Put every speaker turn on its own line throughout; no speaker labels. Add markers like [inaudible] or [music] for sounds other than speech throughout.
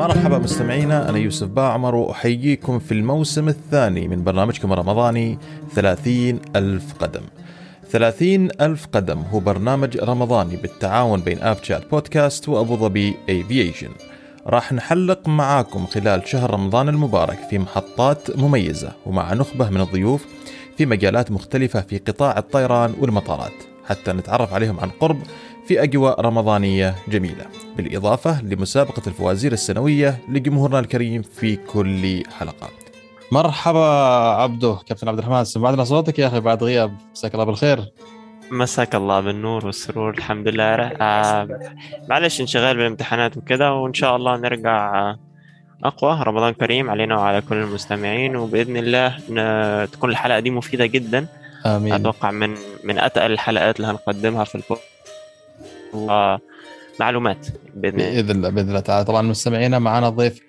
مرحبا مستمعينا أنا يوسف باعمر وأحييكم في الموسم الثاني من برنامجكم الرمضاني ثلاثين ألف قدم. ثلاثين ألف قدم هو برنامج رمضاني بالتعاون بين آب شات بودكاست وأبو ظبي أيفيشن راح نحلق معاكم خلال شهر رمضان المبارك في محطات مميزة ومع نخبة من الضيوف في مجالات مختلفة في قطاع الطيران والمطارات. حتى نتعرف عليهم عن قرب في أجواء رمضانية جميلة بالإضافة لمسابقة الفوازير السنوية لجمهورنا الكريم في كل حلقة. مرحبا عبدو كابتن عبد الرحمن سمعنا صوتك يا أخي بعد غياب. مساك الله بالخير.
مساك الله بالنور والسرور الحمد لله. آه معلش انشغال بالامتحانات وكذا وإن شاء الله نرجع أقوى. رمضان كريم علينا وعلى كل المستمعين وبإذن الله تكون الحلقة دي مفيدة جدا.
آمين.
أتوقع من من أتقل الحلقات اللي هنقدمها في البودكاست معلومات
بإذن الله. بإذن الله بإذن الله تعالى. طبعا مستمعينا معنا ضيف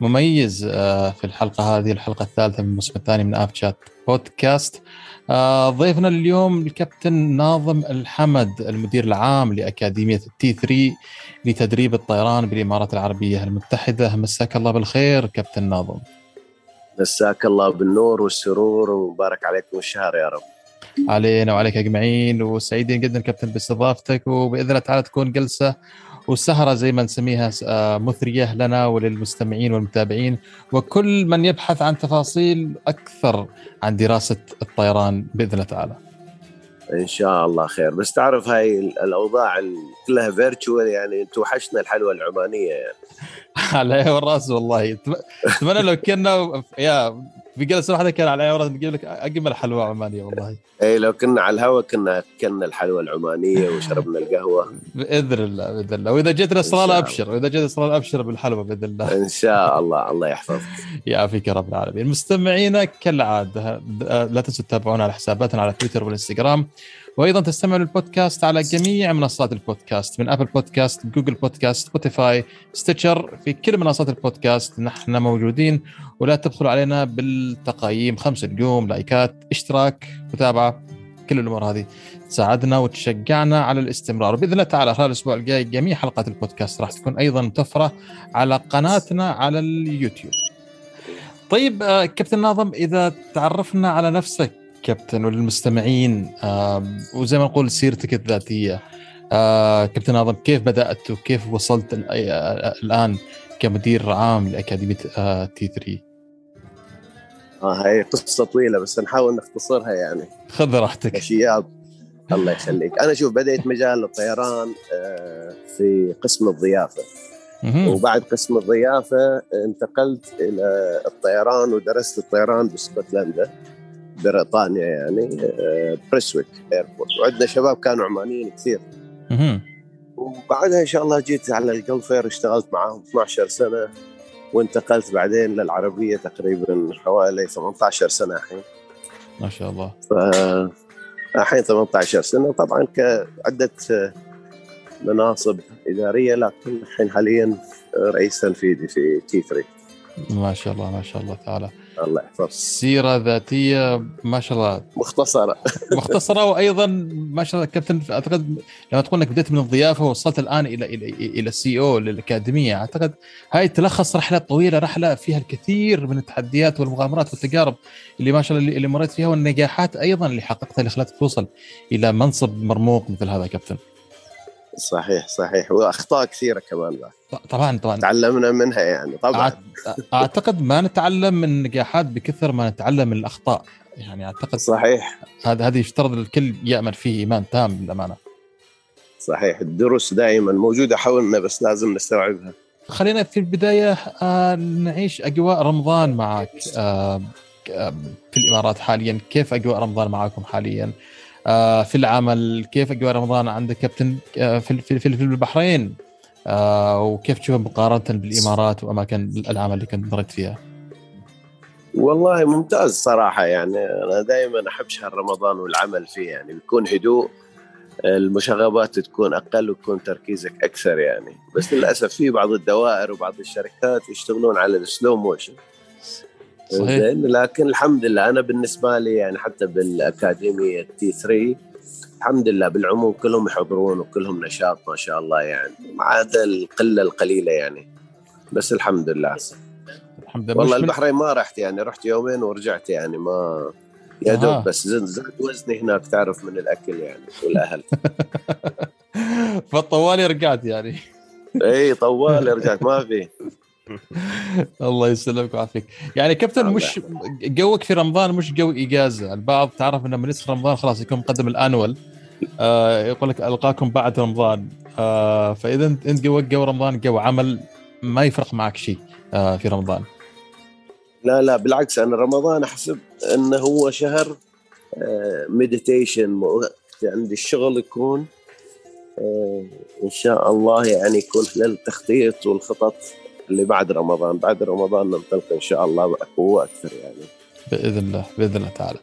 مميز آه، في الحلقة هذه الحلقة الثالثة من الموسم الثاني من اب شات بودكاست. آه، ضيفنا اليوم الكابتن ناظم الحمد المدير العام لأكاديمية T3 لتدريب الطيران بالإمارات العربية المتحدة. مساك الله بالخير كابتن ناظم.
مساك الله بالنور والسرور ومبارك عليكم الشهر يا رب.
علينا وعليك أجمعين وسعيدين جدا كابتن باستضافتك وبإذن الله تعالى تكون جلسة وسهرة زي ما نسميها آه، مثرية لنا وللمستمعين والمتابعين وكل من يبحث عن تفاصيل أكثر عن دراسة الطيران بإذن الله تعالى.
إن شاء الله خير. بس تعرف هاي الأوضاع كلها فيرتشوال يعني توحشنا الحلوه العمانية. يعني
على العين والراس والله. أتمنى لو كنا يا في جلسه واحدة كان على العين نجيب لك أجمل حلوى عمانية والله.
اي لو كنا على الهواء كنا اكلنا الحلوى العمانية [laughs] وشربنا القهوة.
بإذن الله بإذن الله. وإذا جيت الاصرار أبشر وإذا جيت الاصرار أبشر بالحلوى بإذن الله.
إن شاء الله الله يحفظك. [laughs]
يعافيك يا رب العالمين. مستمعينا كالعادة لا تنسوا تتابعونا على حساباتنا على تويتر والإنستغرام. وأيضا تستمعوا للبودكاست على جميع منصات البودكاست من أبل بودكاست جوجل بودكاست سبوتيفاي ستيتشر في كل منصات البودكاست نحن موجودين. ولا تبخلوا علينا بالتقييم خمس نجوم لايكات اشتراك متابعة كل الأمور هذه تساعدنا وتشجعنا على الاستمرار. بإذن الله تعالى خلال الأسبوع الجاي جميع حلقات البودكاست راح تكون أيضا متوفرة على قناتنا على اليوتيوب. طيب آه، كابتن ناظم إذا تعرفنا على نفسك كابتن وللمستمعين آه وزي ما نقول سيرتك الذاتية. آه كابتن ناظم كيف بدأت وكيف وصلت الآن كمدير عام لأكاديمية آه T3
آه هي قصة طويلة بس نحاول نختصرها يعني.
خذ راحتك.
اشياء الله يخليك. أنا شوف بديت مجال الطيران آه في قسم الضيافة. وبعد قسم الضيافة انتقلت إلى الطيران ودرست الطيران باسكتلندا بريطانيا يعني آه، بريسويك airport وعندنا شباب كانوا عمانيين كثير. وبعدها إن شاء الله جيت على Gulf Air اشتغلت معاهم 12 سنة وانتقلت بعدين للعربية تقريبا حوالي 18 سنة الحين.
ما شاء الله.
ف الحين 18 سنة. طبعا كعده مناصب إدارية لكن الحين حاليا رئيس تنفيذي في T3
ما شاء الله ما شاء الله تعالى.
الله يحفظك.
سيرة ذاتية ما شاء الله.
مختصرة. [laughs]
مختصرة وأيضا ما شاء الله كابتن أعتقد لما تقول إنك بديت من الضيافة ووصلت الآن إلى إلى إلى السي أو للأكاديمية أعتقد هاي تلخص رحلة طويلة رحلة فيها الكثير من التحديات والمغامرات والتجارب اللي ما شاء الله اللي مريت فيها والنجاحات أيضا اللي حققتها اللي خلتك توصل إلى منصب مرموق مثل هذا كابتن.
صحيح صحيح. وأخطاء كثيرة كمان
بعد. طبعا طبعا.
تعلمنا منها يعني طبعا.
أعتقد ما نتعلم من النجاحات بكثر ما نتعلم من الأخطاء. يعني أعتقد
صحيح.
هذا هذا يفترض الكل يامن فيه إيمان تام للأمانة.
صحيح. الدروس دائما موجودة حولنا بس لازم نستوعبها.
خلينا في البداية آه نعيش أجواء رمضان معك. آه في الإمارات حاليا. كيف أجواء رمضان معكم حاليا؟ في العمل كيف أجواء رمضان عندك كابتن؟ آه في في البحرين. آه وكيف تشوفها مقارنة بالإمارات وأماكن العمل اللي كنت مريت فيها؟
والله ممتاز صراحة يعني. أنا دائما أحب شهر رمضان والعمل فيه يعني. بيكون هدوء المشاغبات تكون أقل ويكون تركيزك أكثر يعني. بس للأسف في بعض الدوائر وبعض الشركات يشتغلون على ال slow motion. صحيح. لكن الحمد لله أنا بالنسبة لي يعني حتى بالأكاديمية T3 الحمد لله بالعموم كلهم يحضرون وكلهم نشاط ما شاء الله يعني ما عدا القلة القليلة يعني. بس الحمد لله. الحمد لله. والله البحرين ما رحت يعني رحت يومين ورجعت يعني ما يا دوب بس زاد وزني هناك تعرف من الأكل يعني والأهل. [laughs]
فالطوالي رجعت يعني.
إي طوالي رجعت ما في. [laughs]
الله يسلمك ويعافيك. يعني كابتن مش جوك في رمضان مش جو اجازه البعض تعرف إنه من يدخل رمضان خلاص يكون مقدم ال annual. آه يقول لك ألقاكم بعد رمضان. آه فإذا انت جوك جو رمضان جو عمل ما يفرق معك شيء آه في رمضان.
لا لا بالعكس أنا رمضان أحسب إنه هو شهر meditation آه، عندي الشغل يكون آه، إن شاء الله يعني يكون للتخطيط والخطط. اللي بعد رمضان بعد رمضان ننطلق إن شاء الله بقوه أكثر يعني.
بإذن الله بإذن الله تعالى.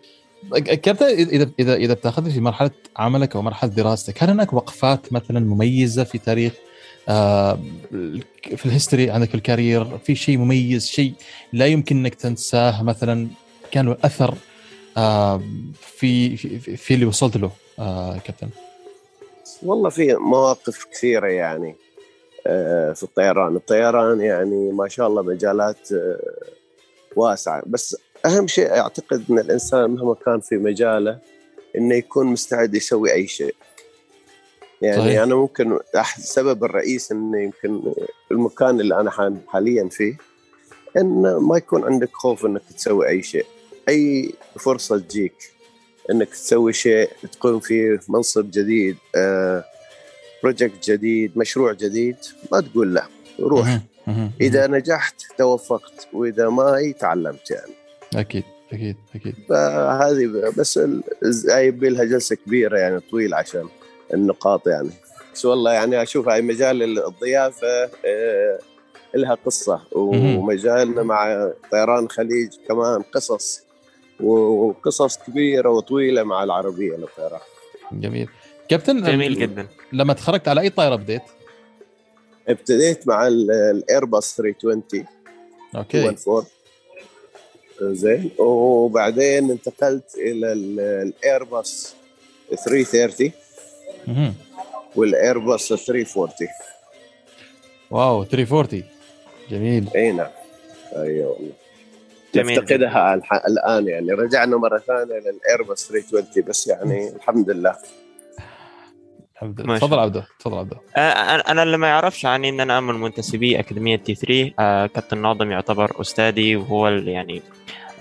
كابتن إذا إذا إذا بتاخذني في مرحلة عملك أو مرحلة دراستك هل هناك وقفات مثلا مميزة في تاريخ آه في ال history عندك ال career؟ في شيء مميز شيء لا يمكن إنك تنساه مثلا كان له أثر آه في, في في اللي وصلت له آه كابتن؟
والله في مواقف كثيرة يعني. في الطيران. الطيران يعني ما شاء الله مجالات آه، واسعة. بس أهم شيء أعتقد أن الإنسان مهما كان في مجاله أنه يكون مستعد يسوي أي شيء. يعني صحيح. أنا ممكن السبب الرئيس أنه يمكن المكان اللي أنا حاليا فيه أن ما يكون عندك خوف أنك تسوي أي شيء. أي فرصة تجيك أنك تسوي شيء تقوم فيه منصب جديد آه بروجكت جديد مشروع جديد ما تقول لا روح. إذا نجحت توفقت وإذا ما تعلمت يعني.
أكيد أكيد أكيد.
فهذه بس يبي لها جلسة كبيرة يعني طويل عشان النقاط يعني. بس والله يعني أشوف هاي مجال الضيافة آه، لها قصة ومجالنا مع طيران الخليج كمان قصص وقصص كبيرة وطويلة مع العربية للطيران.
جميل. كابتن
جميل جدا.
لما تخرجت على أي طائرة بديت؟
ابتديت مع الايرباص 320
okay.
14 زين. وبعدين انتقلت إلى الايرباص 330 والايرباص 340
wow 340 جميل.
إي نعم. أيوه والله. جميل نفتقدها الآن يعني. رجعنا مرة ثانية للايرباص 320 بس يعني الحمد لله.
تفضل عبده تفضل عبده.
آه، أنا اللي ما يعرفش عني إن أنا من منتسبي أكاديمية T 3 آه، كابتن ناظم يعتبر أستاذي وهو اللي يعني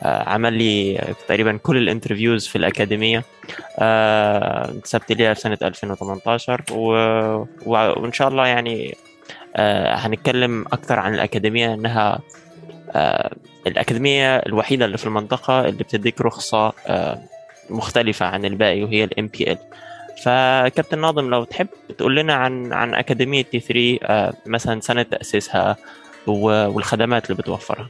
آه، عمل لي تقريبا كل ال interviews في الأكاديمية. انتسبت ليها في سنة 2018 و... وإن شاء الله يعني هنتكلم أكثر عن الأكاديمية إنها الأكاديمية الوحيدة اللي في المنطقة اللي بتديك رخصة مختلفة عن الباقي وهي ال MPL فكابتن ناظم لو تحب تقول لنا عن عن أكاديمية T 3 آه، مثلا سنة تأسيسها والخدمات اللي بتوفرها.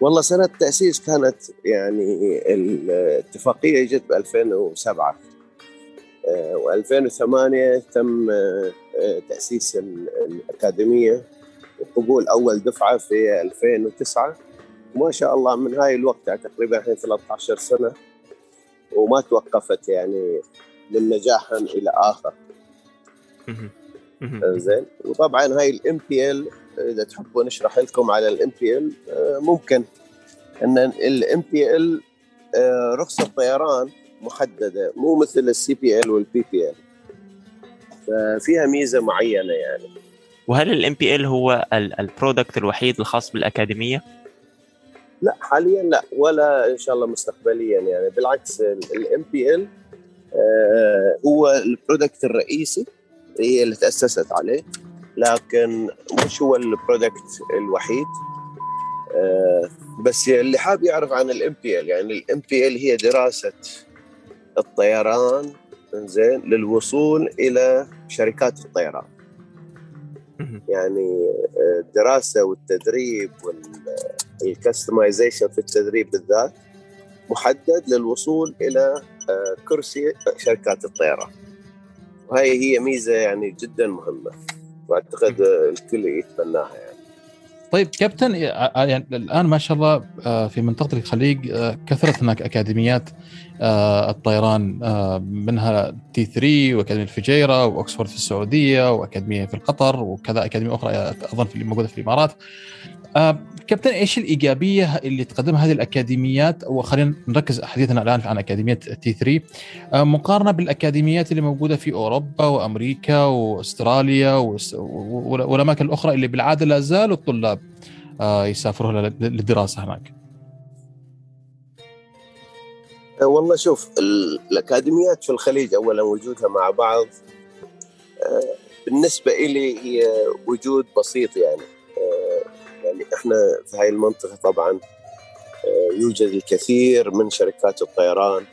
والله سنة التاسيس كانت يعني الاتفاقية جت ب 2007 و2008 تم آه، تأسيس الأكاديمية. وقبول أول دفعة في 2009 وما شاء الله من هاي الوقت تقريبا الحين 13 سنة. وما توقفت يعني من نجاح إلى آخر. زين وطبعا هاي ال MPL إذا تحبوا نشرح لكم على ال MPL ممكن. إن ال MPL رخصه طيران محددة مو مثل ال CPL وال PPL ففيها ميزة معينة يعني.
وهل ال MPL هو ال product الوحيد الخاص بالأكاديمية؟
لا حاليا لا ولا إن شاء الله مستقبليا يعني. بالعكس ال MPL هو ال product الرئيسي هي اللي تأسست عليه لكن مش هو ال product الوحيد آه، بس اللي حاب يعرف عن ال MPL يعني ال MPL هي دراسة الطيران زين للوصول إلى شركات الطيران. يعني الدراسه والتدريب وال customization في التدريب بالذات محدد للوصول إلى آه، كرسي شركات الطيران. وهي هي ميزة يعني جدا مهمة وأعتقد الكل يتمناها يعني.
طيب كابتن يعني الآن ما شاء الله في منطقة الخليج كثرت هناك أكاديميات آه، الطيران آه، منها تي 3 وأكاديمية الفجيره وأكسفورد في السعودية وأكاديمية في قطر وكذا أكاديمية أخرى أظن في موجودة في الإمارات. آه، كابتن إيش الإيجابية اللي تقدمها هذه الأكاديميات وخلينا نركز حديثنا الآن عن أكاديمية تي 3 مقارنة بالأكاديميات اللي موجودة في أوروبا وأمريكا وأستراليا والأماكن الأخرى اللي بالعادة لا زالوا الطلاب يسافروا للدراسة هناك.
والله شوف الأكاديميات في الخليج اولا وجودها مع بعض أه، بالنسبة لي هي وجود بسيط يعني أه، يعني إحنا في هاي المنطقة طبعا يوجد الكثير من شركات الطيران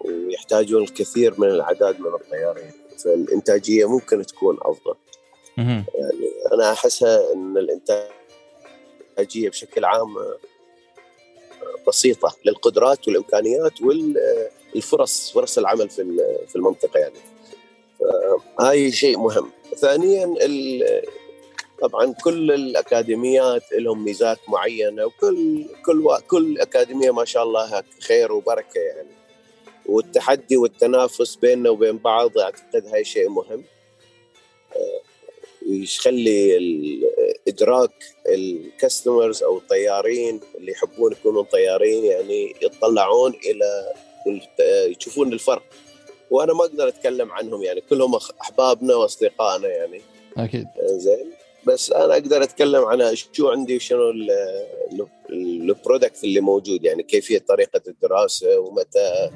ويحتاجون الكثير من الاعداد من الطيارين فالإنتاجية ممكن تكون أفضل. يعني أنا أحسها إن الإنتاجية بشكل عام بسيطة للقدرات والإمكانيات والفرص فرص العمل في في المنطقة يعني. هاي شيء مهم. ثانيا طبعا كل الأكاديميات لهم ميزات معينة وكل كل كل أكاديمية ما شاء الله خير وبركة يعني. والتحدي والتنافس بيننا وبين بعض أعتقد هاي شيء مهم. يخلي إدراك الكاستمرز أو الطيارين اللي يحبون يكونون طيارين يعني يطلعون إلى يشوفون الفرق. وأنا ما أقدر أتكلم عنهم يعني كلهم أحبابنا وأصدقائنا يعني.
أكيد.
زين. بس أنا أقدر أتكلم عن شو عندي شنو البرودكت اللي موجود يعني كيفية طريقة الدراسة ومتى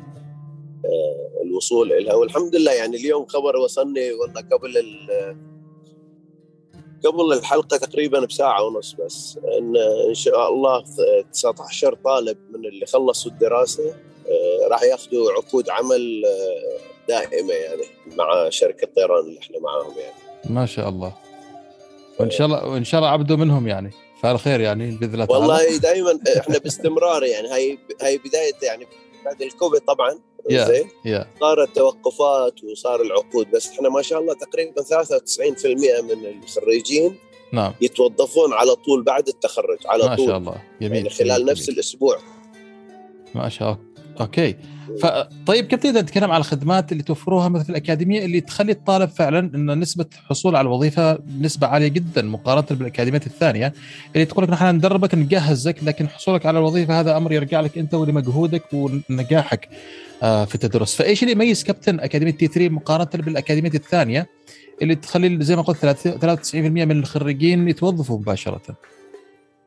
آه، الوصول لها والحمد لله يعني اليوم خبر وصلني والله قبل قبل الحلقة تقريبا بساعة ونص بس إن إن شاء الله 19 طالب من اللي خلصوا الدراسة آه، راح ياخذوا عقود عمل آه، دائمة يعني مع شركة طيران اللي إحنا معاهم يعني.
ما شاء الله. وإن شاء الله وإن شاء الله عبدوا منهم يعني. فعل خير يعني بإذن الله
والله دائما إحنا باستمرار يعني. هاي هاي بداية يعني بعد الكوفيد طبعا
yeah, زين؟
yeah. صارت توقفات وصار العقود بس إحنا ما شاء الله تقريبا 93% من الخريجين
نعم.
يتوظفون على طول بعد التخرج على
ما
طول.
ما شاء الله.
جميل يعني خلال جميل. نفس الأسبوع.
ما شاء الله. okay. فطيب كيف تقدر نتكلم على الخدمات اللي توفروها مثل الأكاديمية اللي تخلي الطالب فعلا ان نسبة الحصول على الوظيفة نسبة عالية جدا مقارنة بالاكاديميات الثانية؟ اللي تقول لك نحن ندربك نجهزك لكن حصولك على الوظيفة هذا أمر يرجع لك أنت ولمجهودك ونجاحك آه، في التدرس. فإيش اللي يميز كابتن أكاديمية T 3 مقارنة بالاكاديميات الثانية اللي تخلي زي ما قلت 93% من الخريجين يتوظفوا مباشرة؟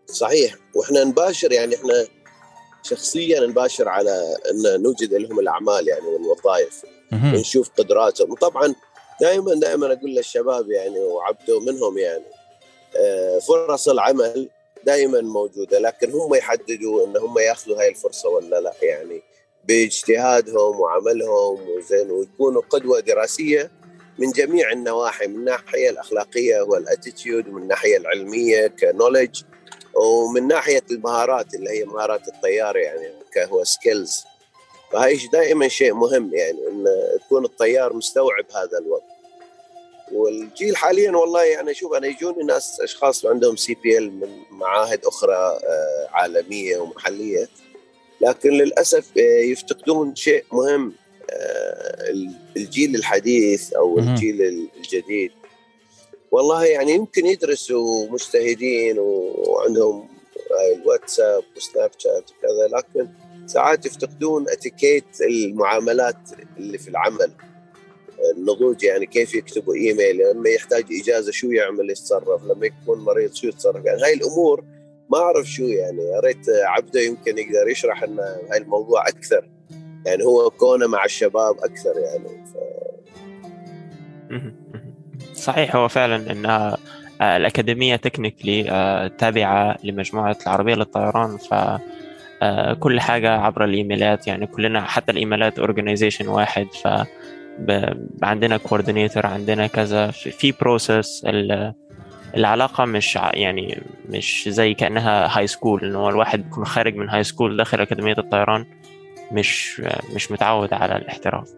صحيح. وإحنا نباشر يعني إحنا شخصيا نباشر على أن نوجد لهم الأعمال يعني والوظائف. ونشوف قدراتهم. وطبعا دائما دائما أقول للشباب يعني وعبدوا منهم يعني آه، فرص العمل دائما موجودة لكن هم يحددوا إن هم يأخذوا هاي الفرصة ولا لا. يعني باجتهادهم وعملهم وزين ويكونوا قدوة دراسية من جميع النواحي من الناحية الأخلاقية والاتيتيود ومن الناحية العلمية كنولج ومن ناحية المهارات اللي هي مهارات الطيار يعني كهو skills فهي دائما شيء مهم يعني إن يكون الطيار مستوعب هذا الوضع. والجيل حاليا والله يعني شوف أنا يجوني ناس أشخاص عندهم CPL من معاهد أخرى آه، عالمية ومحلية. لكن للأسف آه، يفتقدون شيء مهم آه، الجيل الحديث أو الجيل الجديد. والله يعني يمكن يدرسوا مجتهدين وعندهم الواتساب وسناب شات وكذا لكن ساعات يفتقدون اتيكيت المعاملات اللي في العمل. النضوج يعني كيف يكتبوا إيميل لما يحتاج إجازة شو يعمل يتصرف لما يكون مريض شو يتصرف. يعني هاي الأمور ما أعرف شو يعني يا ريت عبده يمكن يقدر يشرح لنا هاي الموضوع أكثر. يعني هو كونه مع الشباب أكثر يعني ف...
صحيح هو فعلا انها آه، الأكاديمية technically آه، تابعة لمجموعة العربية للطيران ف آه، كل حاجة عبر الإيميلات يعني كلنا حتى الإيميلات organization واحد ف عندنا coordinator عندنا كذا في process العلاقة مش يعني مش زي كأنها high school إنه الواحد بيكون خارج من high school داخل أكاديمية الطيران مش مش متعود على الاحتراف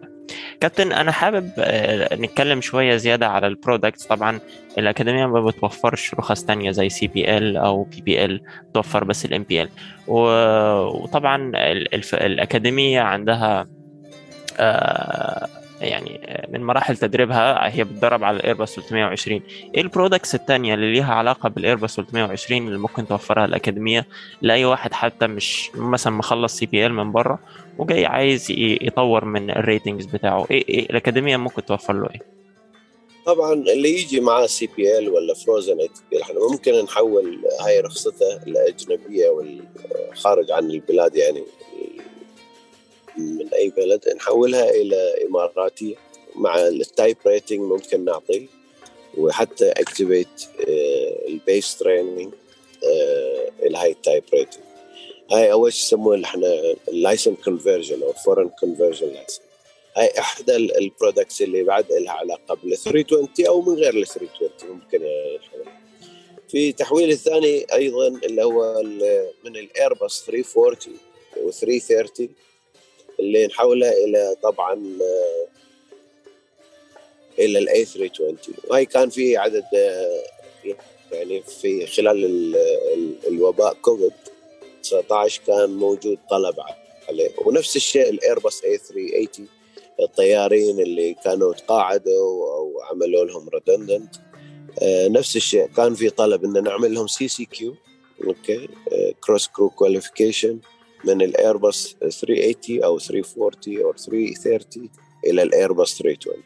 كابتن أنا حابب آه، نتكلم شوية زيادة على ال product طبعا الأكاديمية ما بتوفرش رخص تانية زي سي بي ال أو بي بي ال توفر بس ال MPL وطبعا الأكاديمية عندها آه، يعني من مراحل تدريبها هي بتدرب على الايرباص 320 إيه ال products الثانية اللي ليها علاقة بالايرباص 320 اللي ممكن توفرها الأكاديمية؟ لأي واحد حتى مش مثلا مخلص CPL من بره وجاي عايز يطور من ال ratings بتاعه. إيه, إيه الأكاديمية ممكن توفر له إيه؟
طبعا اللي يجي معاه CPL ولا frozen إحنا ممكن نحول هاي رخصته الأجنبية والخارج عن البلاد يعني من أي بلد نحولها إلى اماراتيه مع ال type rating ممكن نعطي وحتى activate ال base training إلى هاي ال type rating هاي أول شيء يسموه إحنا ال license conversion أو foreign conversion license هاي إحدى ال products اللي بعد لها علاقة بال 320 أو من غير ال 320 ممكن في تحويل الثاني أيضا اللي هو من الايرباص 340 و 330 اللي نحولها إلى طبعا آه، إلى ال A 320 وهي كان في عدد آه، يعني في خلال الوباء كوفيد 19 كان موجود طلب عليه. ونفس الشيء الايرباص A 380 الطيارين اللي كانوا تقاعدوا أو عملوا لهم redundant آه، نفس الشيء كان في طلب إن نعمل لهم CCQ okay cross crew qualification من الايرباص 380 أو 340 أو 330 إلى الايرباص 320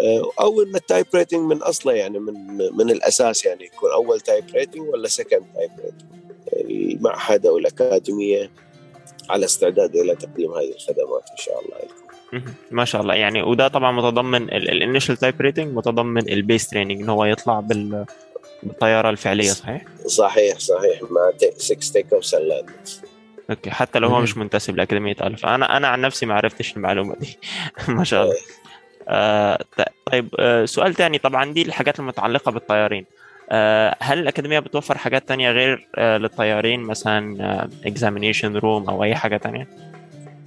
آه، أو إن ال type rating من أصله يعني من من الأساس يعني يكون أول type rating ولا second type rating المعهد أو الأكاديمية على استعداد إلى تقديم هذه الخدمات إن شاء الله لكم.
ما شاء الله. يعني وده طبعا متضمن ال initial type rating متضمن ال base training إن هو يطلع بال بالطيارة الفعلية صحيح؟
صحيح صحيح مع 6 take off
okay. حتى لو هو مش منتسب لأكاديمية ألفا. أنا أنا عن نفسي ما عرفتش المعلومة دي. [laughs] ما شاء الله. آه طيب آه سؤال ثاني طبعا دي الحاجات المتعلقة بالطيارين. آه هل الأكاديمية بتوفر حاجات تانية غير آه للطيارين مثلا آه room أو أي حاجة تانية؟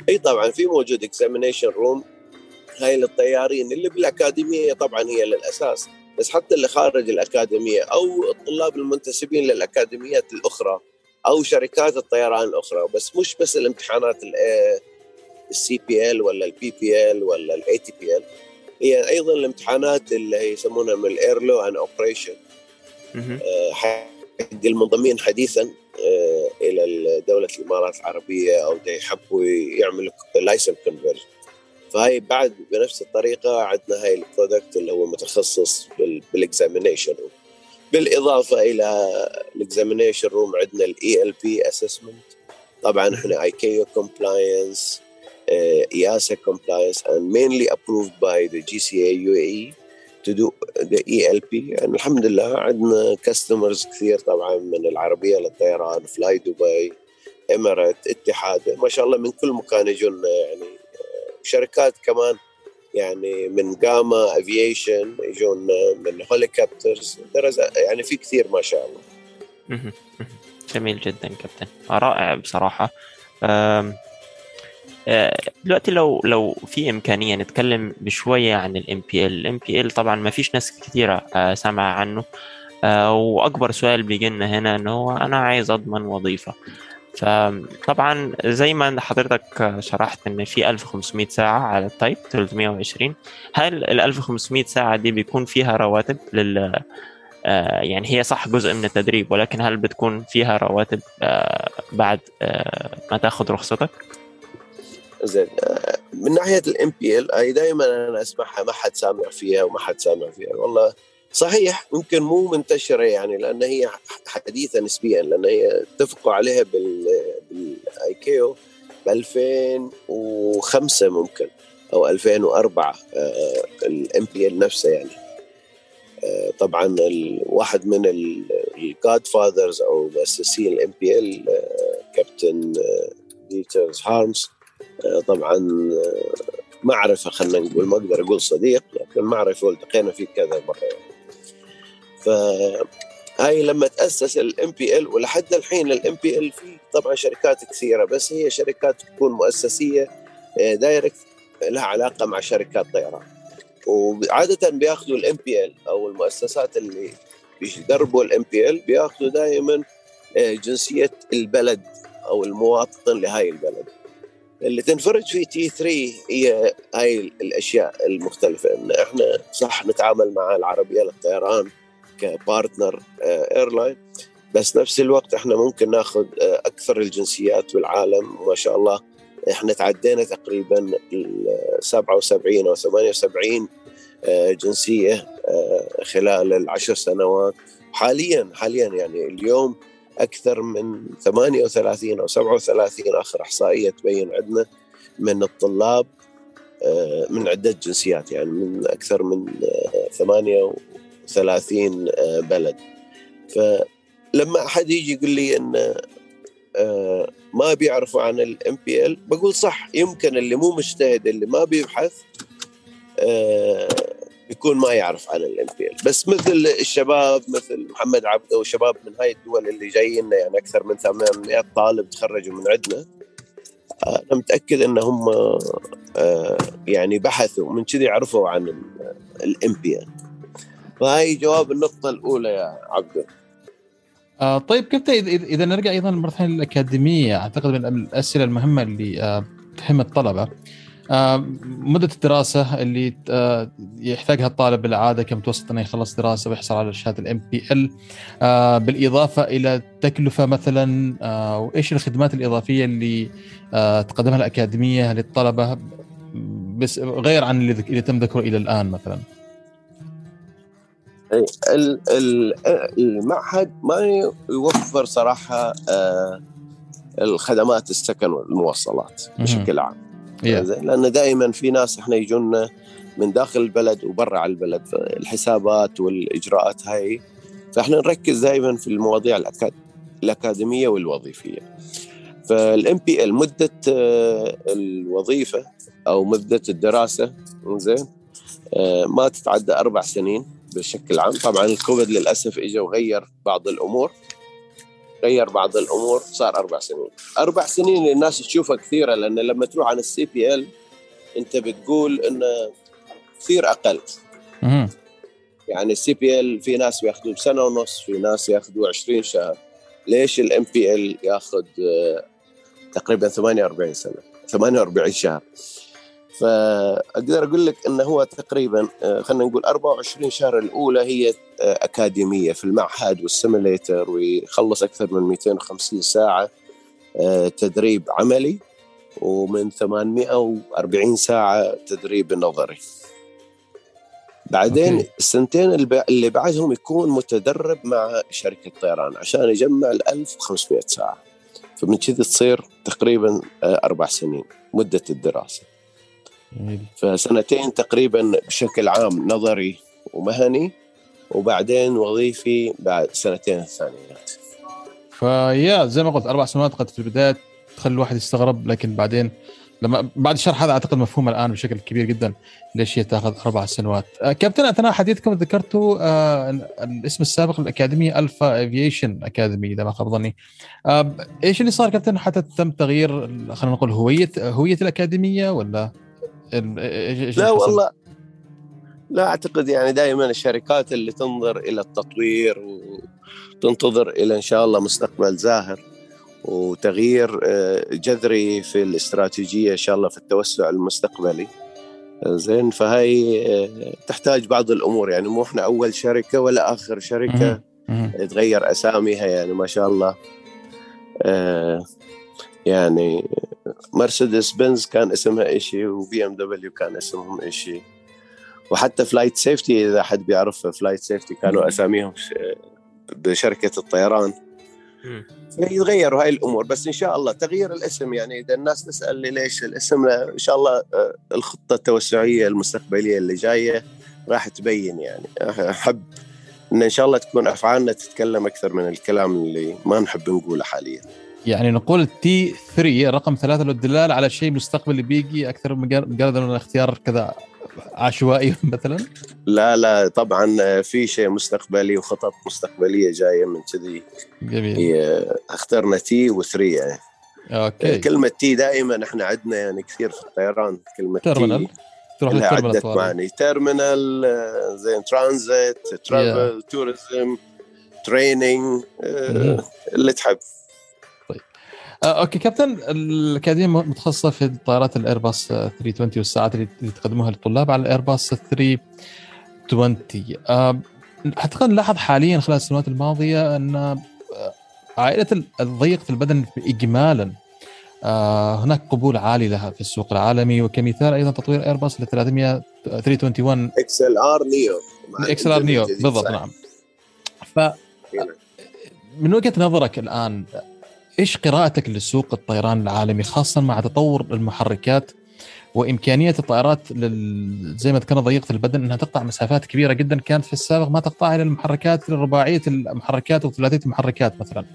إي طبعا في موجود examination room هاي للطيارين اللي بالأكاديمية طبعا هي للأساس. بس حتى اللي خارج الأكاديمية أو الطلاب المنتسبين للأكاديميات الأخرى أو شركات الطيران الأخرى بس مش بس الامتحانات ال CPL ولا ال PPL ولا ال ATPL هي أيضا الامتحانات اللي يسمونها من ال air law and operation حق المنضمين حديثا آه، إلى دولة الإمارات العربية أو يحبوا يعملوا license conversion فهي بعد بنفس الطريقة عندنا هاي ال product اللي هو متخصص بال examination room بالإضافة إلى ال examination room عندنا ال ELP assessment طبعا إحنا ICAO compliance EASA compliance and mainly approved by the GCAA To do the ELP يعني الحمد لله عندنا customers كثير طبعا من العربية للطيران فلاي دبي امارات اتحاد. ما شاء الله من كل مكان يجونا يعني. شركات كمان يعني من Gama Aviation يجون من helicopters يعني في كثير ما شاء الله.
جميل جدا كابتن. رائع بصراحة. دلوقتي لو لو في إمكانية نتكلم بشوية عن ال MPL ال MPL طبعا ما فيش ناس كثيره سامعه عنه. وأكبر سؤال بيجي لنا هنا إن هو أنا عايز أضمن وظيفة. فطبعا زي ما حضرتك شرحت إن في 1500 ساعة على ال type 320 هل ال 1500 ساعة دي بيكون فيها رواتب لل آه، يعني هي صح جزء من التدريب ولكن هل بتكون فيها رواتب آه، بعد آه، ما تاخذ رخصتك؟
زين. من ناحية ال MPL هي دائما أنا أسمعها ما حد سامع فيها وما حد سامع فيها. والله صحيح ممكن مو منتشرة يعني لأن هي حديثة نسبيا لأن هي اتفقوا عليها بالايكيو ب 2005 ممكن أو 2004 ال MPL نفسه يعني. آه، طبعا واحد من ال godfathers أو مؤسسين ال MPL كابتن ديتر هارمز طبعا آه، معرفة خلينا نقول ما أقدر أقول صديق لكن معرفة والتقينا فيه كذا مرة يعني. فهاي لما تأسس ال MPL ولحد الحين ال MPL في طبعا شركات كثيرة بس هي شركات تكون مؤسسية direct لها علاقة مع شركات طيران وعادة بياخذوا ال MPL أو المؤسسات اللي بيدربوا ال MPL بياخذوا دائما آه، جنسية البلد أو المواطن لهاي البلد اللي تنفرد في تي 3 هي هاي الأشياء المختلفة. إن إحنا صح نتعامل مع العربية للطيران كبارتنر ايرلاين بس نفس الوقت إحنا ممكن ناخذ آه، أكثر الجنسيات بالعالم. ما شاء الله إحنا تعدينا تقريبا ال 77 أو 78 آه، جنسية آه، خلال العشر سنوات. حاليا حاليا يعني اليوم أكثر من 38 أو 37 آخر إحصائية تبين عندنا من الطلاب من عدة جنسيات يعني من أكثر من 38 بلد. ف لما أحد يجي يقول لي إن آه، ما بيعرفوا عن ال MPL بقول صح يمكن اللي مو مجتهد اللي ما بيبحث آه، يكون ما يعرف عن ال MPL بس مثل الشباب مثل محمد عبده وشباب من هاي الدول اللي جايين يعني أكثر من 800 طالب تخرجوا من عندنا أنا متأكد ان هم آه، يعني بحثوا من كذي عرفوا عن ال MPL جواب النقطة الأولى يا عبده
آه طيب كيف اذا نرجع أيضا للمرحله الاكاديميه أعتقد من الاسئله المهمة اللي آه تهم الطلبة. آه مدة الدراسة اللي آه يحتاجها الطالب بالعادة كمتوسط أنه يخلص دراسة ويحصل على شهادة ال MPL بالإضافة إلى تكلفة مثلا آه وإيش الخدمات الإضافية اللي آه تقدمها الأكاديمية للطلبة بس غير عن اللي تم ذكره إلى الآن مثلا.
المعهد ما يوفر صراحة آه، الخدمات السكن والمواصلات بشكل عام. لأن دائما في ناس إحنا يجونا من داخل البلد وبرا البلد الحسابات والإجراءات هاي فإحنا نركز دائما في المواضيع الأكاديمية والوظيفية. فال MPL مدة آه، الوظيفة أو مدة الدراسة زين آه، ما تتعدى أربع سنين بشكل عام. طبعا الكوفيد للأسف اجى وغير بعض الأمور. غير بعض الأمور صار أربع سنين. أربع سنين الناس تشوفها كثيرة لأن لما تروح على ال CPL أنت بتقول انه كثير أقل. يعني ال CPL في ناس بياخذوا سنه ونص في ناس ياخذوا 20 شهر. ليش ال MPL ياخذ آه، تقريبا 48 سنة؟ 48 شهر. فأقدر أقول لك إنه هو تقريبا آه، خلينا نقول 24 شهر الأولى هي آه، أكاديمية في المعهد وال simulator ويخلص أكثر من 250 ساعة آه، تدريب عملي ومن 840 ساعة تدريب نظري. بعدين السنتين اللي بعدهم يكون متدرب مع شركة طيران عشان يجمع ال 1500 ساعة. فمن كذا تصير تقريبا أربع سنين مدة الدراسة. فسنتين تقريبا بشكل عام نظري ومهني وبعدين وظيفي بعد سنتين الثانيات
فيا زي ما قلت أربع سنوات قد في البداية تخلي الواحد يستغرب لكن بعدين لما بعد الشرح هذا أعتقد مفهوم الآن بشكل كبير جدا ليش هي تأخذ أربع سنوات. آه كابتن اثناء حديثكم ذكرتوا آه الاسم السابق للأكاديمية Alpha Aviation Academy إذا ما خاب ظني. آه إيش اللي صار كابتن حتى تم تغيير خلينا نقول هويه هوية الأكاديمية ولا
لا والله. لا أعتقد يعني دائما الشركات اللي تنظر إلى التطوير وتنتظر إلى إن شاء الله مستقبل زاهر وتغيير آه، جذري في الاستراتيجية إن شاء الله في التوسع المستقبلي. زين فهي آه، تحتاج بعض الأمور. يعني مو إحنا أول شركة ولا آخر شركة تغير أساميها يعني ما شاء الله. آه، يعني Mercedes-Benz كان اسمها شيء و BMW كان اسمهم شيء وحتى FlightSafety إذا حد بيعرف FlightSafety كانوا أساميهم بشركة الطيران. يتغيروا هاي الأمور بس إن شاء الله تغيير الاسم يعني إذا الناس تسأل لي ليش الاسم إن شاء الله آه، الخطة التوسعية المستقبلية اللي جاية راح تبين يعني. أحب إن إن شاء الله تكون أفعالنا تتكلم أكثر من الكلام اللي ما نحب نقوله حاليا.
يعني نقول تي 3 رقم ثلاثة للدلالة على شيء مستقبلي بيجي أكثر من مجرد من اختيار كذا عشوائي [laughs] مثلا؟
لا لا طبعا في شيء مستقبلي وخطط مستقبلية جاية من كذي. جميل. اخترنا T3 يعني.
Okay.
كلمة T دائما إحنا عندنا يعني كثير في الطيران كلمة
terminal تروح لل
terminal معاني terminal آه، زي transit travel tourism training اللي تحب.
آه، Okay كابتن الأكاديمية متخصصة في طائرات الايرباص 320 والساعات اللي تقدموها للطلاب على الايرباص 320 آه، أعتقد نلاحظ حاليا خلال السنوات الماضية أن آه، عائلة ضيقه البدن اجمالا هناك قبول عالي لها في السوق العالمي. وكمثال أيضا تطوير ايرباص ل 321 XLR neo. XLR neo بالضبط نعم. ف من وجهة نظرك الآن إيش قراءتك لسوق الطيران العالمي خاصه مع تطور المحركات وإمكانية الطائرات لل... زي ما ذكرنا ضيقة البدن إنها تقطع مسافات كبيرة جدا. كانت في السابق ما تقطعها إلى المحركات الرباعيه المحركات وثلاثيه المحركات مثلا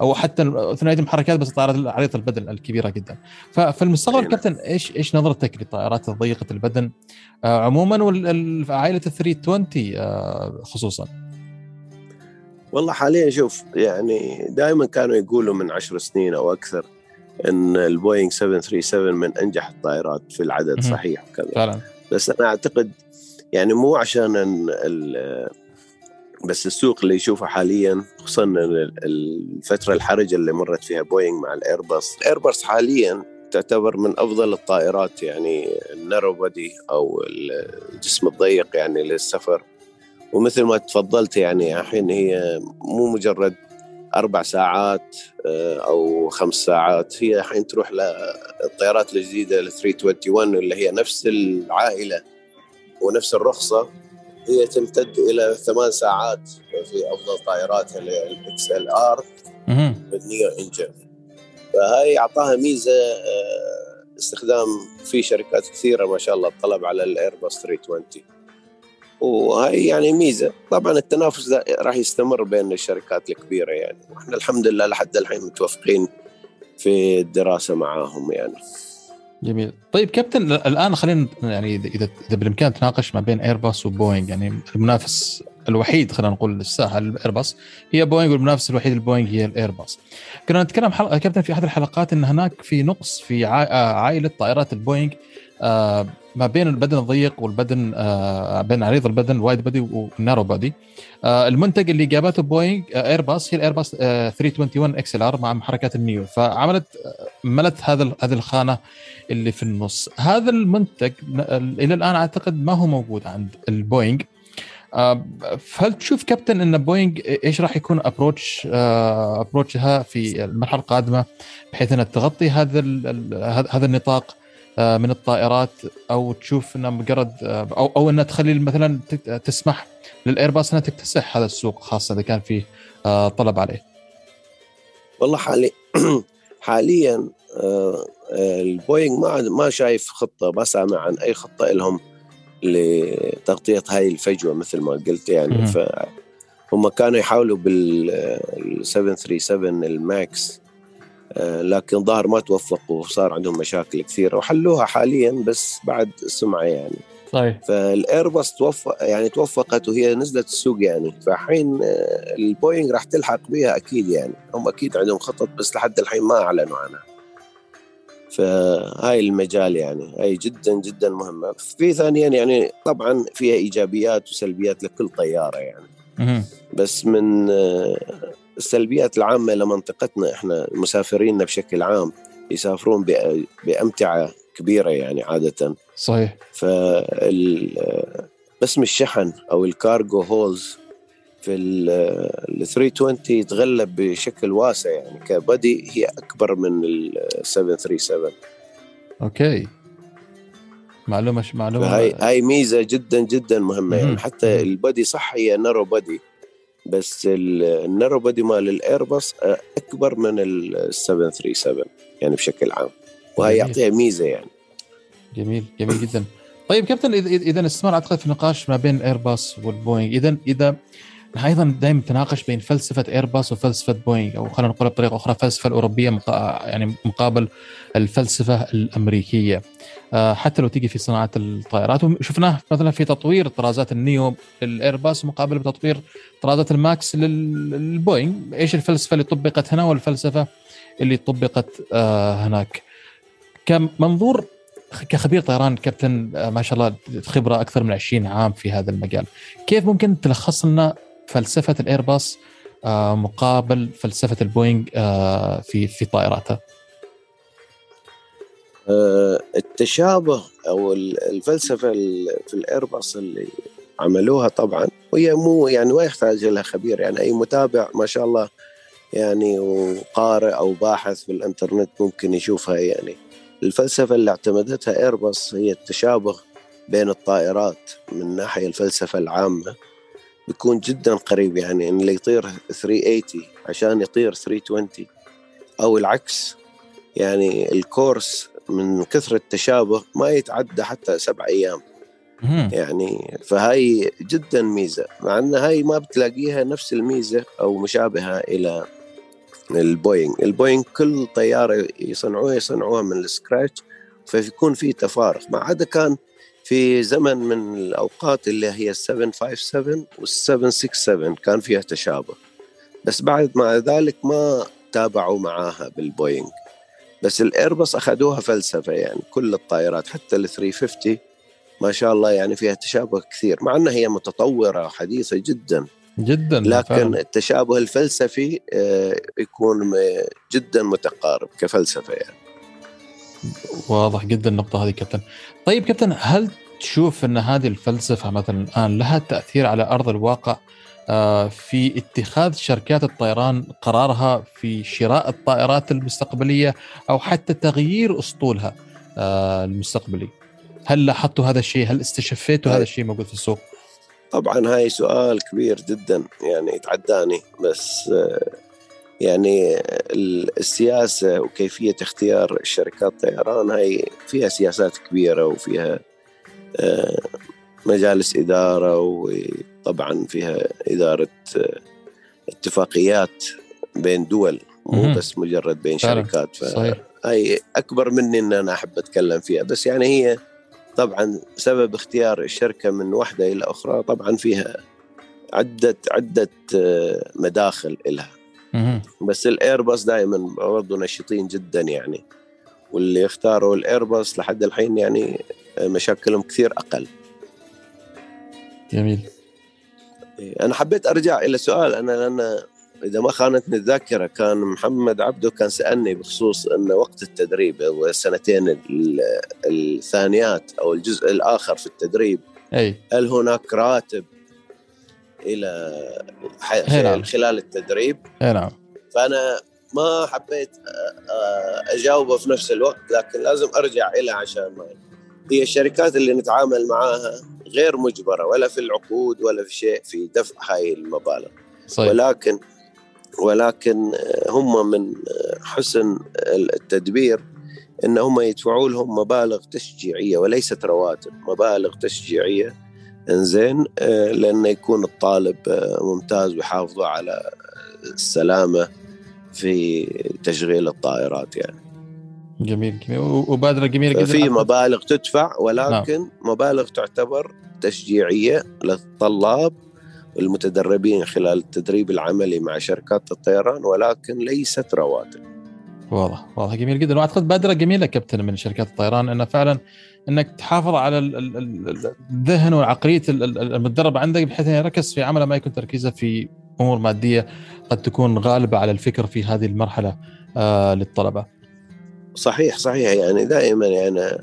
أو حتى ثنائية المحركات بس الطائرات عريضة البدن الكبيرة جدا. ففي المستقبل كابتن إيش إيش نظرتك للطائرات ضيقة البدن؟ آه عموما وعائله ال 320 آه خصوصا.
والله حاليا شوف يعني دائما كانوا يقولوا من عشر سنين أو أكثر إن البوينغ 737 من أنجح الطائرات في العدد صحيح
كذا فعلا.
بس أنا أعتقد يعني مو عشان بس السوق اللي يشوفه حاليا خصوصا الفترة الحرجة اللي مرت فيها بوينغ مع الأيرباص. الأيرباص حاليا تعتبر من أفضل الطائرات يعني ال narrow body أو الجسم الضيق يعني للسفر. ومثل ما تفضلت يعني الحين هي مو مجرد أربع ساعات آه، أو خمس ساعات هي الحين تروح للطيارات الجديدة ال 321 اللي هي نفس العائلة ونفس الرخصة هي تمتد إلى ثمان ساعات في أفضل طائراتها ال XLR بال neo engine فهي أعطاها ميزة آه، استخدام في شركات كثيرة ما شاء الله الطلب على الايرباص 320 وهي يعني ميزة. طبعا التنافس راح يستمر بين الشركات الكبيرة يعني. وإحنا الحمد لله لحد الحين متوفقين في الدراسة معاهم يعني.
جميل. طيب كابتن الآن خلينا يعني إذا إذا بالإمكان تناقش ما بين ايرباص وبوينغ. يعني المنافس الوحيد خلينا نقول للساحه الايرباص هي بوينغ والمنافس الوحيد للبوينغ هي الايرباص. كنا نتكلم حلقه كابتن في أحد الحلقات إن هناك في نقص في عائلة طائرات البوينغ آه ما بين البدن الضيق والبدن آه بين عريض البدن ال wide body وال narrow body آه المنتج اللي جابته بوينغ آه ايرباص هي الايرباص آه 321 XLR مع محركات ال neo. فعملت آه، ملت هذا هذه الخانة اللي في النص. هذا المنتج إلى الآن أعتقد ما هو موجود عند البوينغ. آه، هل تشوف كابتن إن بوينغ إيش راح يكون approach ال approach ها في المرحلة القادمة بحيث إنها تغطي هذا هذا النطاق؟ آه، من الطائرات أو تشوف إنها مجرد آه، أو أو إنها تخلي مثلا تسمح للإيرباص إنها تكتسح هذا السوق خاصة إذا كان فيه آه، طلب عليه.
والله حالي [clears throat] حاليا البوينغ ما ما شايف خطة ما سامع عن أي خطة لهم لتغطية هاي الفجوة مثل ما قلت يعني فهم كانوا يحاولوا بال 737 ال MAX آه، لكن ظهر ما توفقوا وصار عندهم مشاكل كثيرة وحلوها حاليا بس بعد السمعه يعني.
صحيح
فالايرباص توفق يعني توفقت وهي نزلت السوق يعني. فحين آه، البوينغ راح تلحق بها أكيد يعني. هم أكيد عندهم خطط بس لحد الحين ما أعلنوا عنها. فهاي المجال يعني. هاي جدا جدا مهمة. في ثانيا يعني طبعا فيها إيجابيات وسلبيات لكل طيارة يعني. بس من آه، السلبيات العامة لمنطقتنا إحنا مسافريننا بشكل عام يسافرون بأمتعة كبيرة يعني عادة.
صحيح.
باسم الشحن أو ال cargo holds في ال 320 يتغلب بشكل واسع يعني ك body هي أكبر من ال 737
Okay. معلومة معلومة
هاي هاي ميزة جدا جدا مهمة يعني. حتى ال body صح هي narrow body بس ال narrow body مال الايرباص أكبر من ال 737 يعني بشكل عام. وهي يعطيها ميزة يعني.
جميل جميل جدا. طيب كابتن إذا استمر أعتقد في نقاش ما بين ايرباص والبوينغ. اذا إذا أيضا دائما تناقش بين فلسفة إيرباص وفلسفة بوينغ أو خلينا نقول بطريقة أخرى الفلسفه الأوروبية يعني مقابل الفلسفة الأمريكية. آه، حتى لو تيجي في صناعة الطائرات وشفناه مثلا في تطوير طرازات ال neo الايرباص مقابل بتطوير طرازات ال MAX للبوينغ. إيش الفلسفة اللي طبقت هنا والفلسفة اللي طبقت آه، هناك؟ كمنظور كخبير طيران كابتن آه، ما شاء الله خبرة أكثر من 20 عام في هذا المجال. كيف ممكن تلخص لنا فلسفة الايرباص مقابل فلسفة البوينغ في في طائراته.
التشابه أو الفلسفة في الايرباص اللي عملوها طبعا وهي مو يعني ما يحتاج لها خبير يعني أي متابع ما شاء الله يعني وقارئ أو باحث في الإنترنت ممكن يشوفها يعني. الفلسفة اللي اعتمدتها ايرباص هي التشابه بين الطائرات من ناحية الفلسفة العامة. بيكون جدا قريب يعني إن اللي يطير 380 عشان يطير 320 أو العكس. يعني ال course من كثرة التشابه ما يتعدى حتى سبع أيام. يعني فهاي جدا ميزة مع أن هاي ما بتلاقيها نفس الميزة أو مشابهة إلى البوينغ. البوينغ كل طيارة يصنعوها يصنعوها من ال scratch فيكون في تفارق. ما عدا كان في زمن من الأوقات اللي هي ال 757 وال 767 كان فيها تشابه. بس بعد مع ذلك ما تابعوا معاها بالبوينغ. بس الأيرباص أخذوها فلسفة يعني كل الطائرات حتى ال 350 ما شاء الله يعني فيها تشابه كثير مع إنها هي متطورة وحديثة جدا.
جدا
لكن فعلا. التشابه الفلسفي آه، يكون جدا متقارب كفلسفة يعني.
واضح جدا النقطة هذه كابتن. طيب كابتن هل تشوف أن هذه الفلسفة مثلا الآن لها تأثير على أرض الواقع آه، في اتخاذ شركات الطيران قرارها في شراء الطائرات المستقبلية أو حتى تغيير أسطولها آه، المستقبلي. هل لاحظتوا هذا الشيء؟ هل استشفيتوا هذا الشيء موجود في السوق؟
طبعا هاي سؤال كبير جدا يعني يتعداني بس آه، يعني السياسة وكيفية اختيار شركات الطيران هاي فيها سياسات كبيرة وفيها مجالس إدارة وطبعا فيها إدارة اتفاقيات بين دول مو بس مجرد بين شركات. فهي أكبر مني أن أنا أحب أتكلم فيها. بس يعني هي طبعا سبب اختيار الشركة من واحدة إلى أخرى طبعا فيها عدة عدة مداخل إلها. بس الايرباص دائما برضه نشيطين جدا يعني واللي اختاروا الايرباص لحد الحين يعني مشاكلهم كثير أقل
جميل
أنا حبيت أرجع إلى سؤال أنا لأن إذا ما خانتني الذاكرة كان محمد عبده كان سألني بخصوص إن وقت التدريب أو السنتين الثانيات أو الجزء الآخر في التدريب
أي.
هل هناك راتب إلى نعم. خلال التدريب؟
أي نعم
فأنا ما حبيت أجاوبه في نفس الوقت لكن لازم أرجع إلى عشان ما هي الشركات اللي نتعامل معاها غير مجبرة ولا في العقود ولا في شيء في دفع هاي المبالغ. صحيح. ولكن ولكن هم من حسن التدبير إن هم يدفعوا لهم مبالغ تشجيعية وليست رواتب مبالغ تشجيعية. إنزين لأنه يكون الطالب ممتاز ويحافظوا على السلامة في تشغيل الطائرات يعني.
جميل جميل وبادرة جميلة جدا
في مبالغ تدفع ولكن نعم. مبالغ تعتبر تشجيعية للطلاب المتدربين خلال التدريب العملي مع شركات الطيران ولكن ليست رواتب.
واضح واضح جميل جدا وأعتقد بادرة جميلة كابتن من شركات الطيران إنه فعلا إنك تحافظ على الذهن وعقليه المتدرب عندك بحيث إنه يركز في عمله ما يكون تركيزه في أمور مادية قد تكون غالبة على الفكر في هذه المرحلة آه للطلبة.
صحيح صحيح. يعني دائما يعني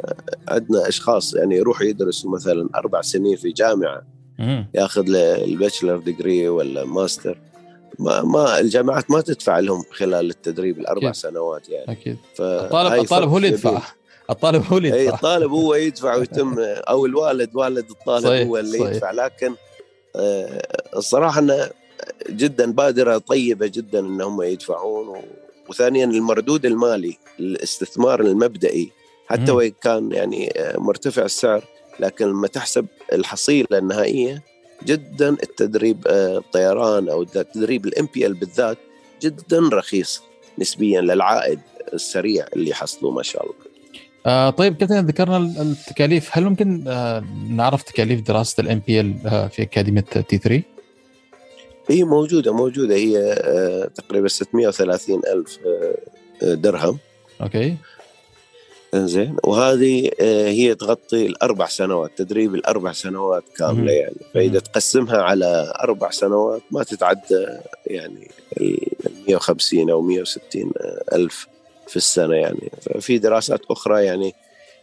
عندنا أشخاص يعني يروحوا يدرسوا مثلا أربع سنين في جامعة ياخذ له ال bachelor degree ولا ماستر ما ما الجامعات ما تدفع لهم خلال التدريب الأربع أكيد. سنوات يعني.
أكيد. الطالب الطالب هو اللي يدفع. الطالب هو اللي
يدفع. الطالب هو يدفع ويتم أو الوالد والد الطالب صحيح. هو اللي صحيح. يدفع. لكن آه، الصراحة انه جدا بادرة طيبة جدا إن هم يدفعون وثانيا المردود المالي. الاستثمار المبدئي حتى وإن كان يعني آه، مرتفع السعر لكن لما تحسب الحصيلة النهائية جدا التدريب آه، الطيران أو تدريب ال MPL بالذات جدا رخيص نسبيا للعائد السريع اللي يحصلوه ما شاء الله.
آه طيب كابتن ذكرنا التكاليف هل ممكن آه نعرف تكاليف دراسة ال MPL في أكاديمية تي 3؟
هي موجودة موجودة هي آه، تقريبا 630 ألف آه، درهم
أوكي.
زين وهذه آه، هي تغطي الأربع سنوات تدريب الأربع سنوات كاملة يعني. فإذا تقسمها على أربع سنوات ما تتعدى يعني 150 أو 160 ألف في السنة يعني. ففي دراسات أخرى يعني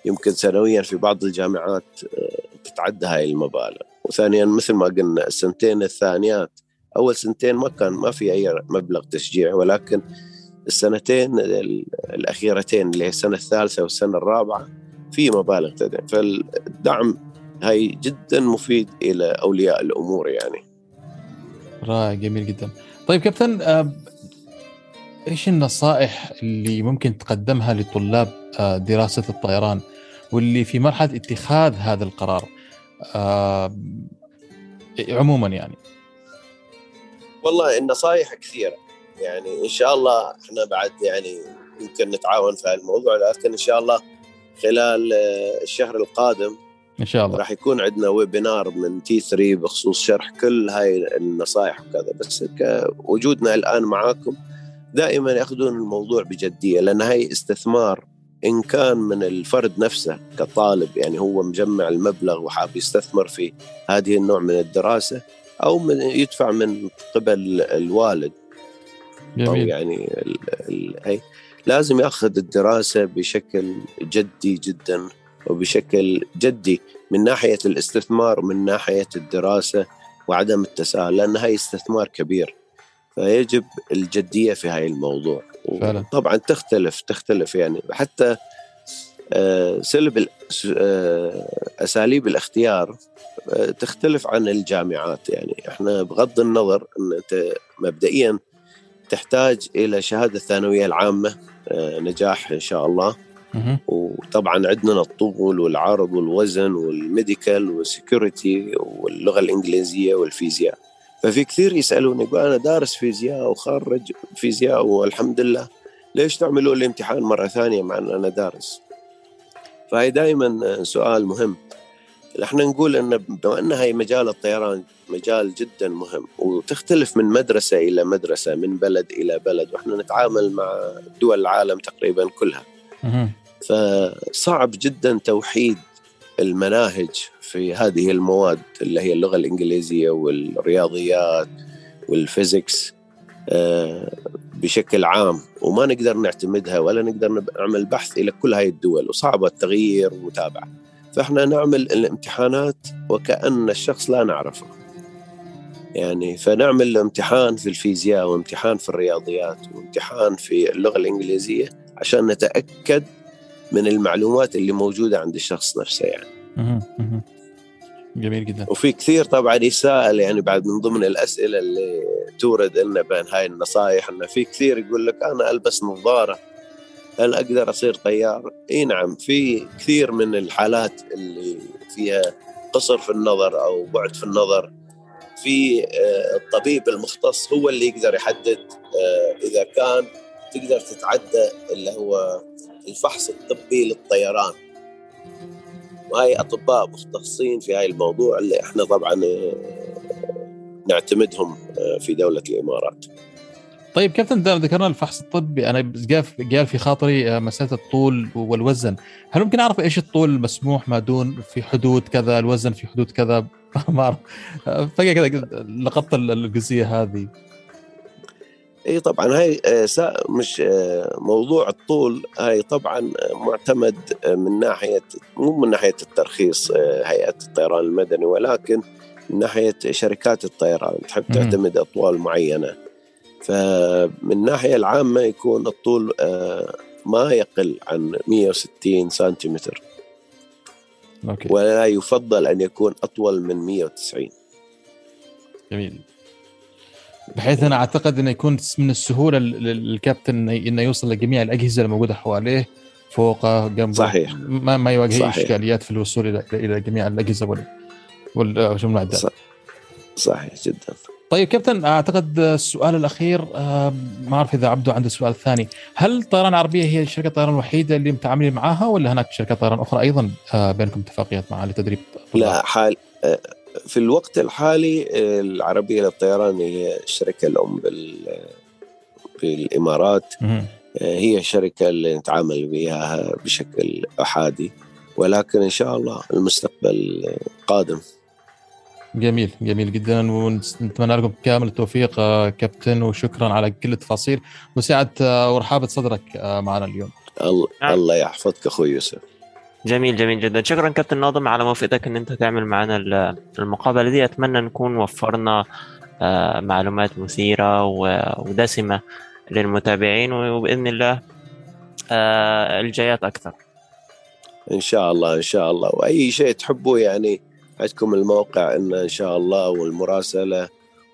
يمكن سنويا في بعض الجامعات آه، تتعدى هاي المبالغ. وثانيا مثل ما قلنا السنتين الثانيات أول سنتين ما كان ما في أي مبلغ تشجيع ولكن السنتين الأخيرتين اللي هي السنة الثالثة والسنة الرابعة في مبالغ تدعم. فالدعم هاي جدا مفيد إلى أولياء الأمور يعني.
رائع جميل جدا. طيب كابتن آه، إيش النصائح اللي ممكن تقدمها لطلاب آه، دراسة الطيران واللي في مرحلة اتخاذ هذا القرار آه، عموما يعني؟
والله النصائح كثيرة. يعني إن شاء الله إحنا بعد يعني يمكن نتعاون في الموضوع لكن إن شاء الله خلال آه، الشهر القادم
إن شاء الله.
راح يكون عندنا ويبينار من تي 3 بخصوص شرح كل هاي النصائح وكذا. بس وجودنا الآن معاكم دائما يأخذون الموضوع بجدية لأن هاي استثمار إن كان من الفرد نفسه كطالب يعني هو مجمع المبلغ وحاب يستثمر في هذه النوع من الدراسة أو من يدفع من قبل الوالد. جميل. أو يعني ال ال هي لازم ياخذ الدراسة بشكل جدي جدا وبشكل جدي من ناحية الاستثمار ومن ناحية الدراسة وعدم التساهل لأن هاي استثمار كبير فيجب الجدية في هاي الموضوع فعلا. طبعا تختلف تختلف يعني حتى آه، سلب آه، أساليب الاختيار آه، تختلف عن الجامعات يعني إحنا بغض النظر إن أنت مبدئيا تحتاج إلى شهادة الثانوية العامة نجاح إن شاء الله. وطبعا عندنا الطول والعرض والوزن وال medical وال security واللغة الإنجليزية والفيزياء. ففي كثير يسألوني يقول أنا دارس فيزياء وخارج فيزياء والحمد لله ليش تعملوا لي امتحان مرة ثانية مع أن أنا دارس؟ فهي دائما سؤال مهم. إحنا نقول إن بما إن هي مجال الطيران مجال جدا مهم وتختلف من مدرسة إلى مدرسة من بلد إلى بلد وإحنا نتعامل مع دول العالم تقريبا كلها. فصعب جدا توحيد المناهج في هذه المواد اللي هي اللغة الإنجليزية والرياضيات والفيزيكس آه، بشكل عام وما نقدر نعتمدها ولا نقدر نعمل بحث إلى كل هاي الدول وصعبة التغيير ومتابعه فاحنا نعمل الامتحانات وكأن الشخص لا نعرفه. يعني فنعمل امتحان في الفيزياء وامتحان في الرياضيات وامتحان في اللغة الإنجليزية عشان نتأكد من المعلومات اللي موجودة عند الشخص نفسه يعني.
جميل جدا.
وفي كثير طبعا يسأل يعني بعد من ضمن الأسئلة اللي تورد لنا بين هاي النصائح أنه في كثير يقول لك أنا ألبس نظارة. هل أقدر أصير طيار؟ إي نعم في كثير من الحالات اللي فيها قصر في النظر أو بعد في النظر في آه، الطبيب المختص هو اللي يقدر يحدد آه، إذا كان تقدر تتعدى اللي هو الفحص الطبي للطيران وهي أطباء مختصين في هاي الموضوع اللي إحنا طبعا آه، نعتمدهم في دولة الإمارات.
طيب كابتن دام ذكرنا الفحص الطبي. أنا قال في خاطري آه، مسألة الطول والوزن. هل ممكن أعرف إيش الطول؟ المسموح ما دون في حدود كذا الوزن في حدود كذا؟ [laughs] ما أعرف. آه، فجأة كذا لقطت الجزئية هذه.
إي طبعا هاي آه، مش موضوع الطول. هاي طبعا معتمد من ناحية مو من ناحية الترخيص هيئة الطيران المدني ولكن من ناحية شركات الطيران. تحب تعتمد أطوال معينة. فمن الناحية العامة يكون الطول آه، ما يقل عن 160 سنتيمتر. أوكي. ولا يفضل أن يكون أطول من 190
جميل. بحيث أنا أعتقد أنه يكون من السهولة للكابتن أنه يوصل لجميع الأجهزة الموجودة حواليه فوقه جنبه.
صحيح.
ما ما يواجه صحيح. إشكاليات في الوصول إلى إلى جميع الأجهزة وال والمعدات
صحيح جدا.
طيب كابتن أعتقد السؤال الأخير آه، ما أعرف إذا عبدو عنده السؤال الثاني هل الطيران العربية هي شركه الطيران الوحيدة اللي متعاملين معاها ولا هناك شركات طيران أخرى أيضا آه، بينكم اتفاقيات معها لتدريب
لا حال آه، في الوقت الحالي العربية للطيران هي الشركة الأم في الامارات هي الشركة اللي نتعامل وياها بشكل أحادي. ولكن إن شاء الله المستقبل قادم.
جميل جميل جدا ونتمنى لكم كامل التوفيق كابتن وشكرا على كل التفاصيل. وسعة ورحابة صدرك معنا اليوم.
الله, نعم. الله يحفظك أخوي يوسف.
جميل جميل جدا. شكرا كابتن ناظم على موافقتك إن أنت تعمل معنا المقابلة دي. أتمنى نكون وفرنا معلومات مثيرة ودسمة للمتابعين وبإذن الله الجايات أكثر.
إن شاء الله إن شاء الله. وأي شيء تحبوا يعني عندكم الموقع إن إن شاء الله والمراسلة.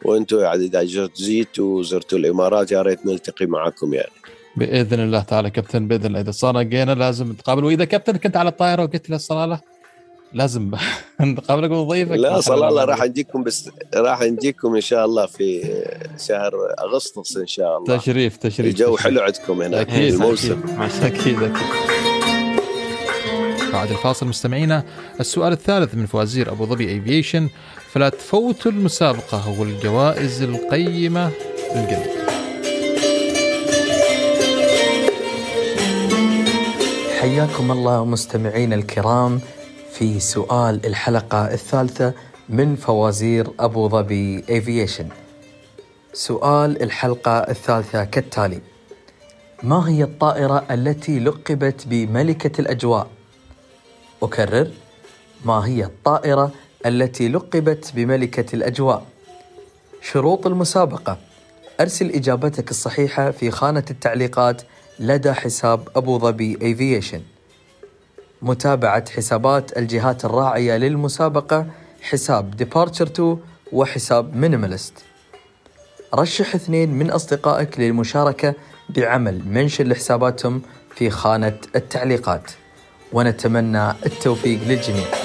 وأنتم يعني إذا جيتوا وزرتوا الإمارات يا ريت نلتقي معكم يعني.
بإذن الله تعالى كابتن بإذن الله. إذا صار لقينا لازم نتقابل وإذا كابتن كنت على الطائرة وقلت له [laughs] صلاله لازم نقابلك ونضيفك
لا صلالة راح نجيكم بس راح نجيكم إن شاء الله في شهر أغسطس إن شاء الله.
تشريف تشريف
الجو حلو عندكم هنا
أكيد الموسم. أكيد أكيد. بعد الفاصل مستمعينا السؤال الثالث من فوازير أبو ظبي Aviation فلا تفوتوا المسابقة والجوائز القيمة للجميع
حياكم الله مستمعينا الكرام في سؤال الحلقة الثالثة من فوازير أبو ظبي Aviation سؤال الحلقة الثالثة كالتالي ما هي الطائرة التي لقبت بملكة الأجواء؟ أكرر ما هي الطائرة التي لقبت بملكة الأجواء؟ شروط المسابقة. أرسل إجابتك الصحيحة في خانة التعليقات لدى حساب أبو ظبي Aviation متابعة حسابات الجهات الراعية للمسابقة حساب Departure 2 وحساب Minimalist رشح اثنين من أصدقائك للمشاركة بعمل. mention لحساباتهم في خانة التعليقات. ونتمنى التوفيق للجميع.